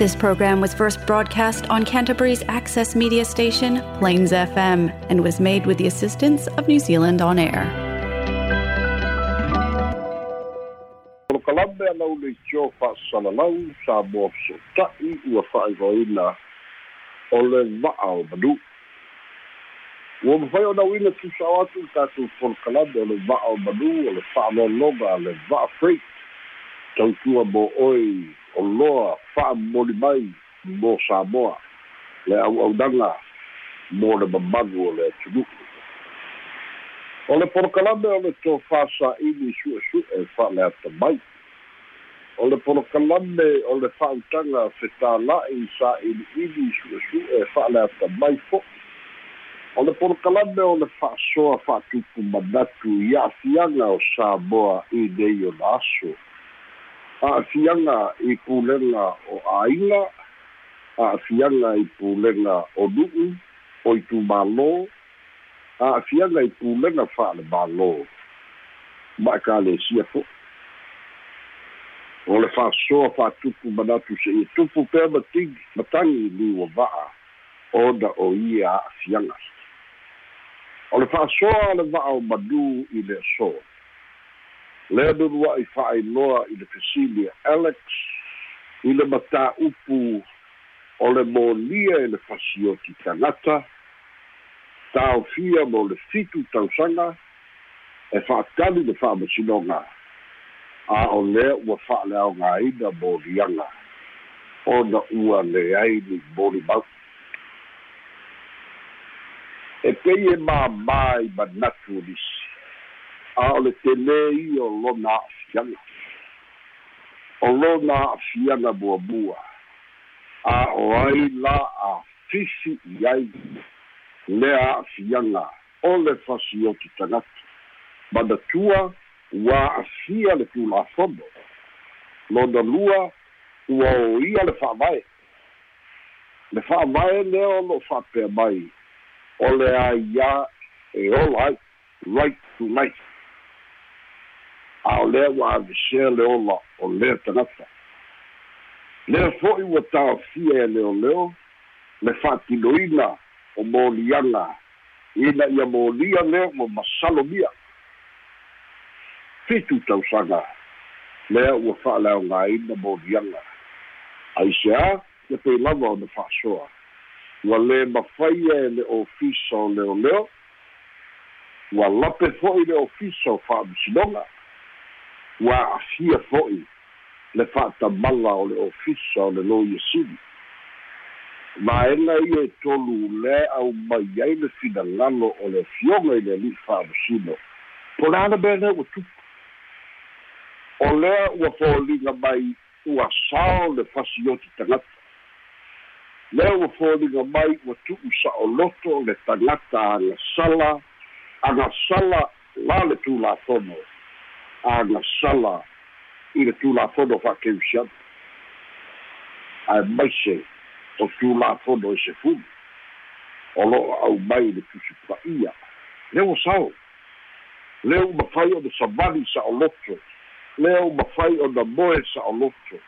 This program was first broadcast on Canterbury's access media station, Plains FM, and was made with the assistance of New Zealand On Air. ua atu tatou o le va'a o manu o le le va'a freight tautua mo o loa fa'amoli mai mo samoa le au'aunaga mo le mamagu o le atunu'u o le polokalame o le tofasa'ili su'esu'e fa'aleata mai. O le polokalame o le fa'autaga fetāla'i sa'ili'ili su'esu'e fa'aleata mai fo'i o le polokalame o le fa'asoa fa'atupu manatu i a'afiaga o samoa i nei o le aso a'afiaga i pulega o āiga a'afiaga i pulega o nu'u o i tumālō a'afiaga i pulega fa'alemālō ma ekalesia fo'i o le fa'asoa fa'atupu manatu se'i tupu pea matigi matagi liua va'a ona o ia a'afiaga o le fa'asoa le va'a o manū i le asoa lea nunua'i fa'ailoa i le fesilia alex i le matā'upu o le molia i le fasioti tagata taofia mo le fitu tausaga e fa'atali le fa'amasinoga a o lea ua fa'aleaogāina mo liaga ona ua leai ni molimau e pei e māmā i manatu o nisi a le tele i o lona a'afiaga o lona a'afiaga muamua a o ai la a fisi i ai le a'afiaga o le fasioti tagata manatua ua a'afia le tulafono lona lua ua o ia le fa'avae le fa'avae lea o lo'o fa'apea mai o le a iā e ola ai right to life a o lea ua avesea le ola o lea tagata lea fo'i ua tāofia e leoleo le fa'atinoina o moliaga ina ia molia lea ua masalomia fitu tausaga lea ua fa'aleaogāina moliaga aisea ia pei lava ona fa'asoa ua lē mafaia e le ofisa o leoleo ua lape fo'i le ofisa o fa'amasinoga ua a'afia fo'i le fa'atamala o le ofisa o le lo iasili maega ia e tolu lea au mai ai le finagalo o le afioga i le ali'i fa'amasino po lana mea lea ua tupu. O lea ua foliga mai ua sao le fasioti tagata lea ua foliga mai ua tu'u sa'oloto le tagata agasala agasala la le tulafono agasala i le tulafono fa'akeusiana ae maise o tulafono e se fulu o lo'o au mai le tusipa'ia lea ua sao. Lea uma fai o le savali sa'oloto lea uma fai ona moe sa'oloto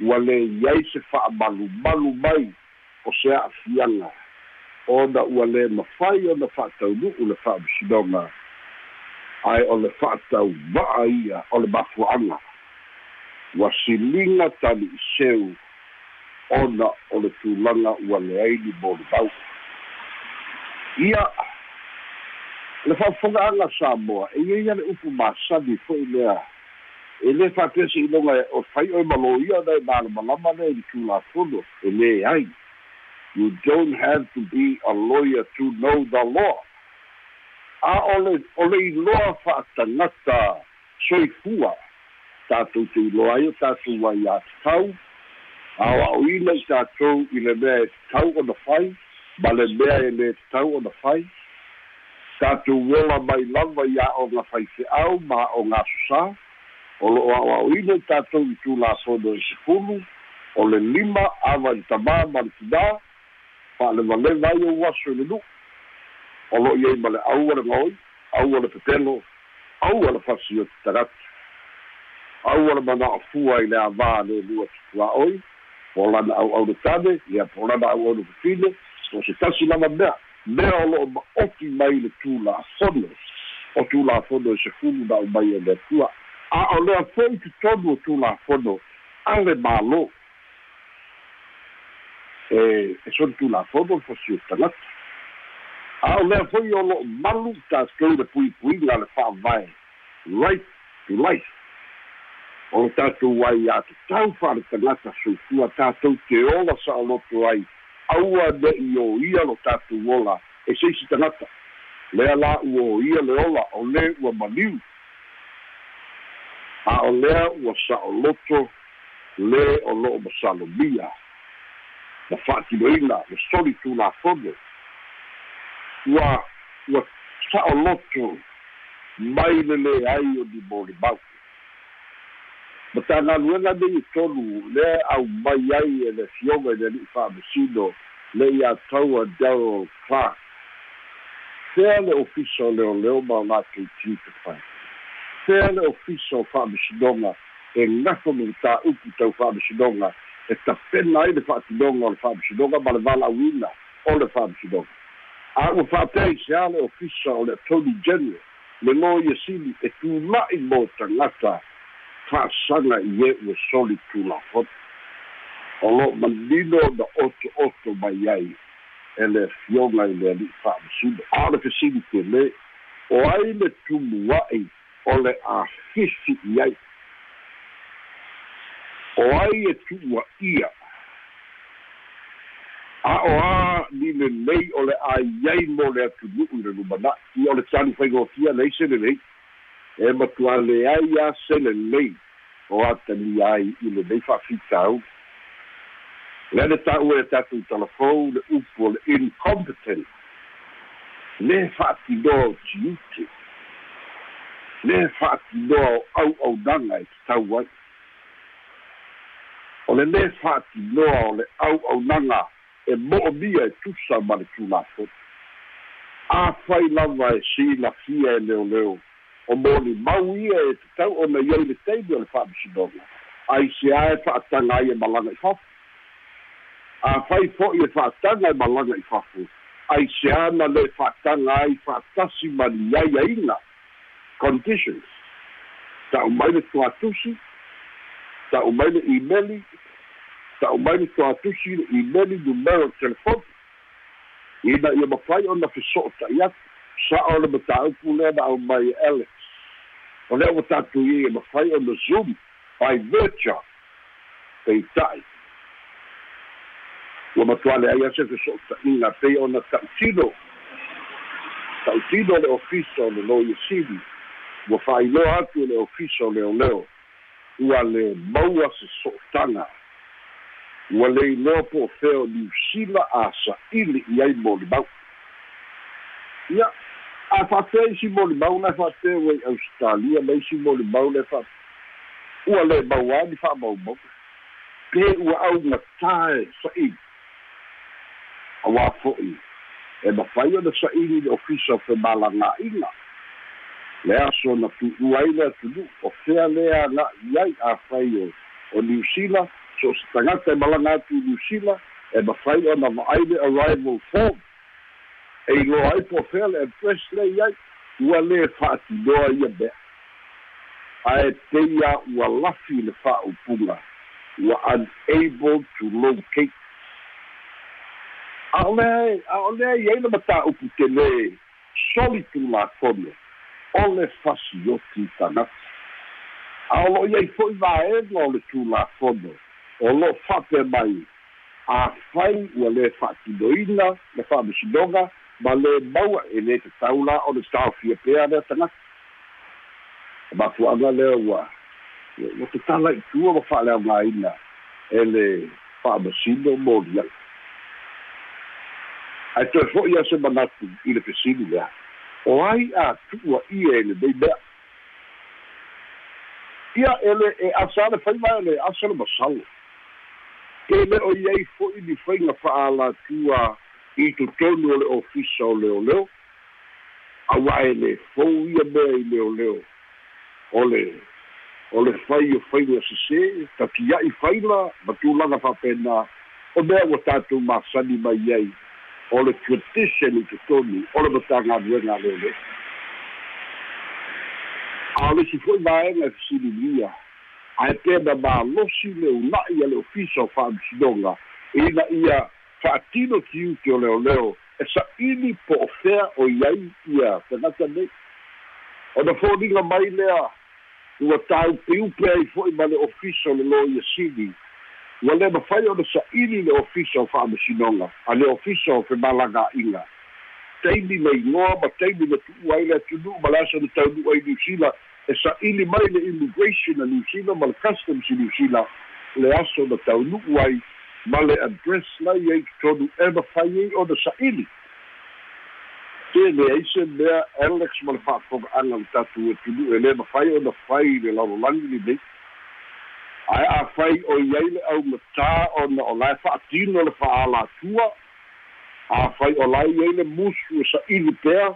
ua lē iai se fa'amalumalu mai o se a'afiaga ona ua lē mafai ona fa'ataunu'u le fa'amasinoga ae o le fa'atauva'a ia o le mafua'aga ua siliga tali i seu ona o le tulaga ua leai ni molimau ia le fa'afoga'aga sa moa e ia ia le upu masani fo'i lea e lē fa'apesi inoga o fai oe maloia na e malamalama le i tulafono e lē ai. You don't have to be a lawyer to know the law a o le o le iloa fa'atagata soifua tatou te iloa ai o tatou ai a tatau aoa'oina i tatou i le mea e tatau ona fai ma le mea e lē tatau ona fai tatou ola mai lava iā o ga faife'au ma o gasosā o lo'o a'oa'oina i tatou i tulafono i sefulu o le lima ava i tamā ma le tinā fa'alevaleva ai ou aso i le nu'u o lo'o iai ma le aua le gaoi aua le petelo aua le fasi o te tagata aua le mana'afua i le avā le lua tupua'oi po lana auau le tane ia po lana auau le fefine o se tasi lava mea mea o lo'o maofi mai le tulafono o tulafono e se fulu na umai e le atua a o lea fo'i totonu o tulafono ale mālō. E e soni tulafono le fasi o tagata a lea fo'i o lo'o malu tatou le puipuiga a le fa'avae right to life. O le tatou ai iā tatau fa'ale tagata soifua tatou te ola sa'aloto ai. Aua ne'i o ia lo tatou ola. E seisi tagata lea la ua o ia le ola o lē ua maliu a o lea ua sa'oloto lē o lo'o masalomia na fa'atinoina le soli tulafono ua ua sa'oloto mai le lē ai o limolimagu ma tagaluega nei tolu lea au mai ai e le fioga i le ali'i fa'amasino le ia taua daryl clark sea le ofisa o leoleo ma o lakeiti tafai sea le ofisa o fa'amasinoga e gafa ma le tā'upu tau fa'amasinoga e tapena ai le fa'atinoga o le fa'amasinoga ma le valauina o le fa'amasinoga a ua fa'apea i sea le ofisa o le attorney general le lo ia sili e tuma'i mo tagata fa'asaga i e ua soli tulafota o lo malino na oto oto mai ai e le fioga i le ali'i fa'amasino a o le fesiliti lē o ai le tumua'i o le afifi i ai. O ai e tu'ua'ia a o a ni lelei o le aiai mo le atunu'u i le lumana'i ia o le tali faigotia lei se lelei e matuale ai a se lelei o atali ai i lenei fa'afitau lea le ta'u e tatou talafou le upu o le incompetent. Le fa'atinoa o tiuti le fa'atinoa o au'aunaga e tatau ai. O le lē fa'atinoa o le au'aunaga e mo'omia e tusa ma le tulafono afai lava e silafia e leoleo o moli mau ia e tatau ona iai le taimi o le fa'amasinoga aisea e fa'ataga ai e malaga i fafu afai fo'i e fa'ataga e malaga i fafu aisea na le fa'ataga ai fa'atasi ma liaiaina conditions. Ta'u mai le tuatusi. Ta'u mai le imeli ta'u mai le tuatusi le imeli numero telefoni ina ia mafai ona feso'o ta'i atu. Sa'a o le mataupu lea na au mai alex o lea ua tatou ia ia mafai ona zoom by virtua peita'i. Ua matuale ai ase feso'o ta'iga pei ona ta'utino. Ta'utino le ofisa o le lo iasili ua fa'ailoa atu le ofisa o leoleo ua le maua se so'otaga ua le iloa po o fea o niusila a sa'ili i ai mo limau ia a fa'apea isi mo limau le fa'apea uai ausitalia ma isi mo limau le fa ua le mau ani fa'amaumau pe ua augatā e sa'ili auā fo'i e mafai ona sa'ili le ofisa o femalagā'iga le aso na tu'u ai le atunu o fea lea aga'i ai afai o o niusila so se tagata e malaga atu i niusila e mafai ona va'ai le arrival form. E iloa ai po fea le empress lei ai ua lē fa'atinoa ia mea. Ae teia ua lafi le fa'aupuga ua unable to locate. A o lea a o lea i ai le matāupu telē soli tulakono o le fasioti tagata a o lo'o iai fo'i vaega o le tulafono o lo'o fa'ape mai afai ua lē fa'atinoina le fa'amasinoga ma lē maua e lē tatau la o le taofia pea lea tagata mafua'aga lea ua. Ua tatala itua ma fa'aleaogāina e le fa'amasino moliai ae toe fo'i a se manatu i le fesili lea. O ai a tu'ua'ia e lenei mea. Ia ele e asa le fai mai le asa le masalo e le o iai fo'i ni faiga fa'alatua i totonu o le ofisa o leoleo auā e le fou ia mea i leoleo o le o le fai o faiga sesē takia'i faila ma tulaga fa'apena o mea ua tatou masani mai ai. O le tradition i totonu o le matagaluega a leolei a o lesi fo'i vaega e fesililia ae pena malosi le una'i a le ofisa o fa'amasinoga ina ia fa'atino tiuti o leoleo e sa'ili po o fea o iai ia. Tagata nei. Ona foliga mai lea ua taupiupe ai fo'i ma le ofisa o le lo ia sili ua le mafai ona sa'ili le ofisa o fa'amasinoga a le ofisa o femalaga'iga taimi le igoa ma taimi le tu'u ai le atunu'u ma le asa le taunu'u ai niusila e sa'ili mai le immigration a niusila ma le customs i niusila le aso na taunu'u ai ma le address lai ai totonu e mafai ai ona sa'ili te leai se mea alex ma le fa'afoga'aga le tatu e tunu e lē mafai ona fai le lalolagi lenei ae a fai o iai le aumatā ona o lae fa'atino le fa'alatua a fai o lai ai le musu e sa'ili pea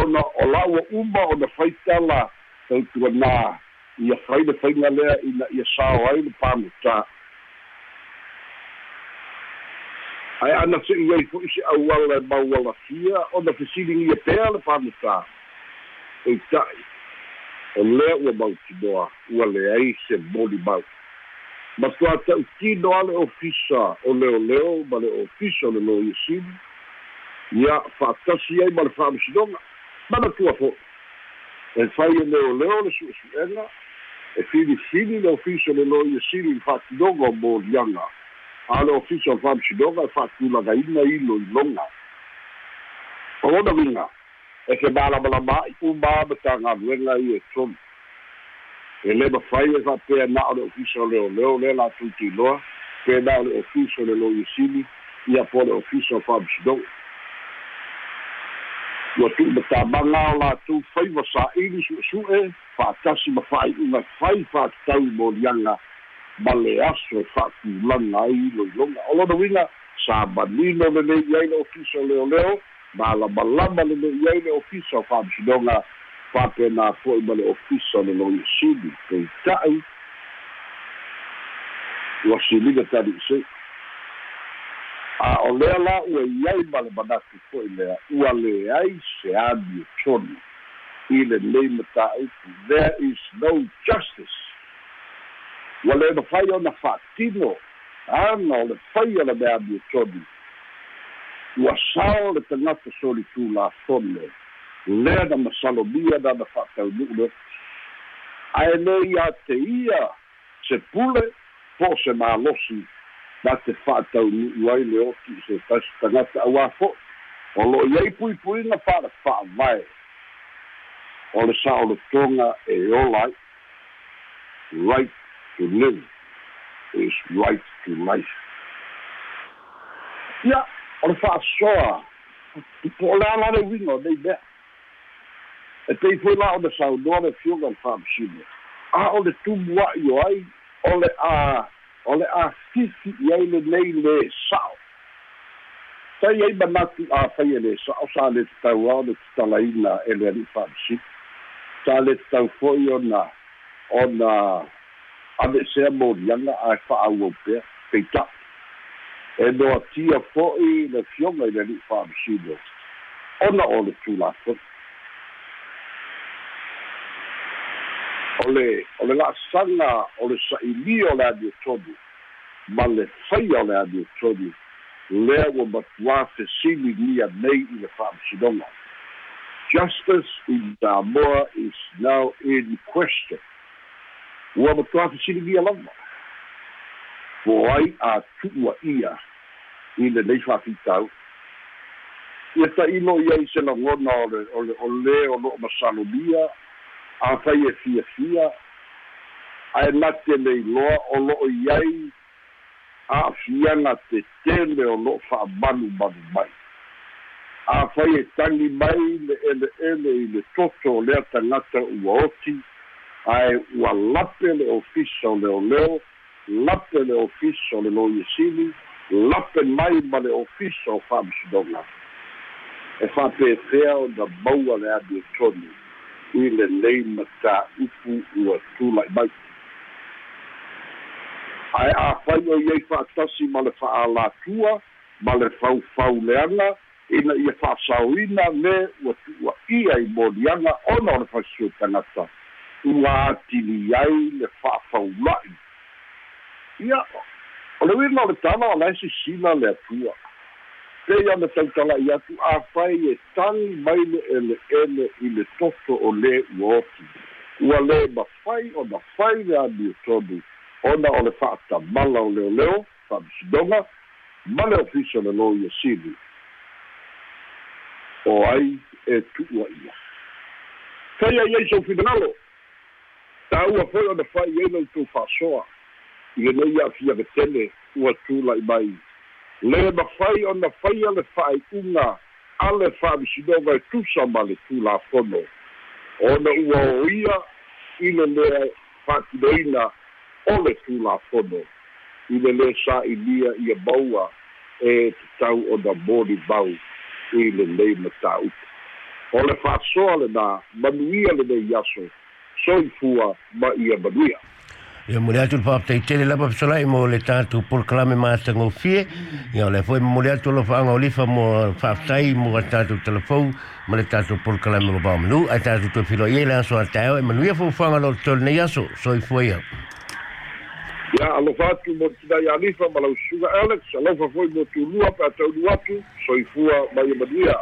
ona o la ua uma ona fai tala tautuanā ia fai le faiga lea ina ia sao ai le pamatā ae ana se'i ai fo'i se auala e maualafia ona fesiligia pea le pamatā eita'i o lea ua mautinoa ua leai se moli mau. Ma toa ta'utino a le ofisa o leoleo ma le ofisa o le lo iasili ia fa'atasi ai ma le fa'amasinoga manatua fo'i e fai e leoleo le su'esu'ega e filifili le ofisa o le lo iasili i fa'atinoga o moliaga a le ofisa o fa'amasinoga e fa'atulagaina ilo i loga o ona viga e ke malamalama'i uma ma tagaluega i e tolu e le mafai e fa'apea na o le ofisa o leoleo le latou tiloa pena o le ofisa o le lo iasili ia po le ofisa o fa'amasinoga ua tu'u matamaga o latou fai vasa'ili su'esu'e fa'atasi ma fa'ai'uga fai fa'atatau moliaga ma le aso e fa'atulaga ai iloiloga o lona uiga sa manino lele'i ai le ofisa o leoleo malamalama lele'i ai le ofisa o fa'amasinoga fa'apena fo'i ma le ofisa le loiasili peita'i ua siliga tali'isei a o lea la ua iai ma le manatu fo'i lea ua leai se ami e tonu. I lenei mataupu there is no justice. Ua le mafai ona fa'atino ana o le fai o le mea ami e tonu. Ua sao le tagata solitulafone lea na masalomia na na fa'ataunu'u le ae lē iā te ia se pule po o se malosi na te fa'ataunu'u ai le oti i se tasi tagata auā fo'i o lo'i ai puipuiga fa'ale fa'avae o le sa'olotoga e ola ai right to live is right to life. Ia o le fa'asoa po o le ala uiga o nei mea. E pei foi la o le saunoa le fioga le fa'amasino a o le tumua'i o ai o le a o le a fifi i ai lenei lē sa'o. Tai ai manatu a fai e lē sa'o sa le tatau ao le tatalaina e le ali'i fa'amasino sa le tatau fo'i ona ona ame'esea moliaga ae fa'aauau pea peita'i e noatia fo'i le fioga i le ali'i fa'amasino ona o le tulafoni le o le la'asaga o le sa'ilia o le aniotonu ma le faia o le aniotonu lea ua matuā fesiligia nei i le fa'amasinoga justice in samoa is now in question. Ua matuā fesiligia lava po ai atu'ua'ia i lenei fa'afitau ia ta'ilo i ai se lagona o le o le o lē o lo'o masalomia afai e fiafia ae late le iloa o lo'o i ai a'afiaga tetele o lo'o fa'amalumalu mai. Afai e tagi mai le ele'ele i le toto o lea tagata ua oti ae ua lape le ofisa o leoleo lape le ofisa o le loiesili lape mai ma le ofisa o fa'amasinoga e fa'apefea ona maua le amiotonu i lenei matā'upu ua tula'i mai ae afai o iai fa'atasi ma le fa'alatua ma le faufauleaga ina ia fa'asaoina me ua tu'uaʻia i moliaga ona o le faisue tagata ua atili ai le fa'afaula'i ia o le uina o le tala o lae sisila le atua pei ana tautala'i atu afai e tagi mai le ele'ele i le toto o lē ua oti ua lē mafai ona fai le aniotonu ona o le fa'atamala o leoleo fa'amisinoga ma le ofisa le lo ia sili o ai e tu'uaʻia kai ai ai soufinagalo tāua foi ona fai ai lau tou fa'asoa i lenei a'afia ketele ua tula'i mai le mafai ona faia le fa'ai'uga a le fa'amisinoga e tusa ma le tulafono ona ua o ia i le lea fa'atinoina o le tulafono i le lē sa'ilia ia maua e tatau ona moli bau i lelei matāupu o le fa'asoa lenā manuia lenei aso soifua ma ia manuia ia mo le atu le faapataitele lava fesolai mo le tatou polokalame matagofie ia o le foi mo le atu lo faaga o lifa mo faafetai mo a tatou telefou ma le tatou polokalame lo vaomanu ae tatou tuafilo ia i le aso ataeo e manuia faufaga lo le tole nei aso soifua ia ia alofa atu mo tinai alifa ma lausuga alex alofa foi mo tulua pe ataunu atu soifua ma ia manuia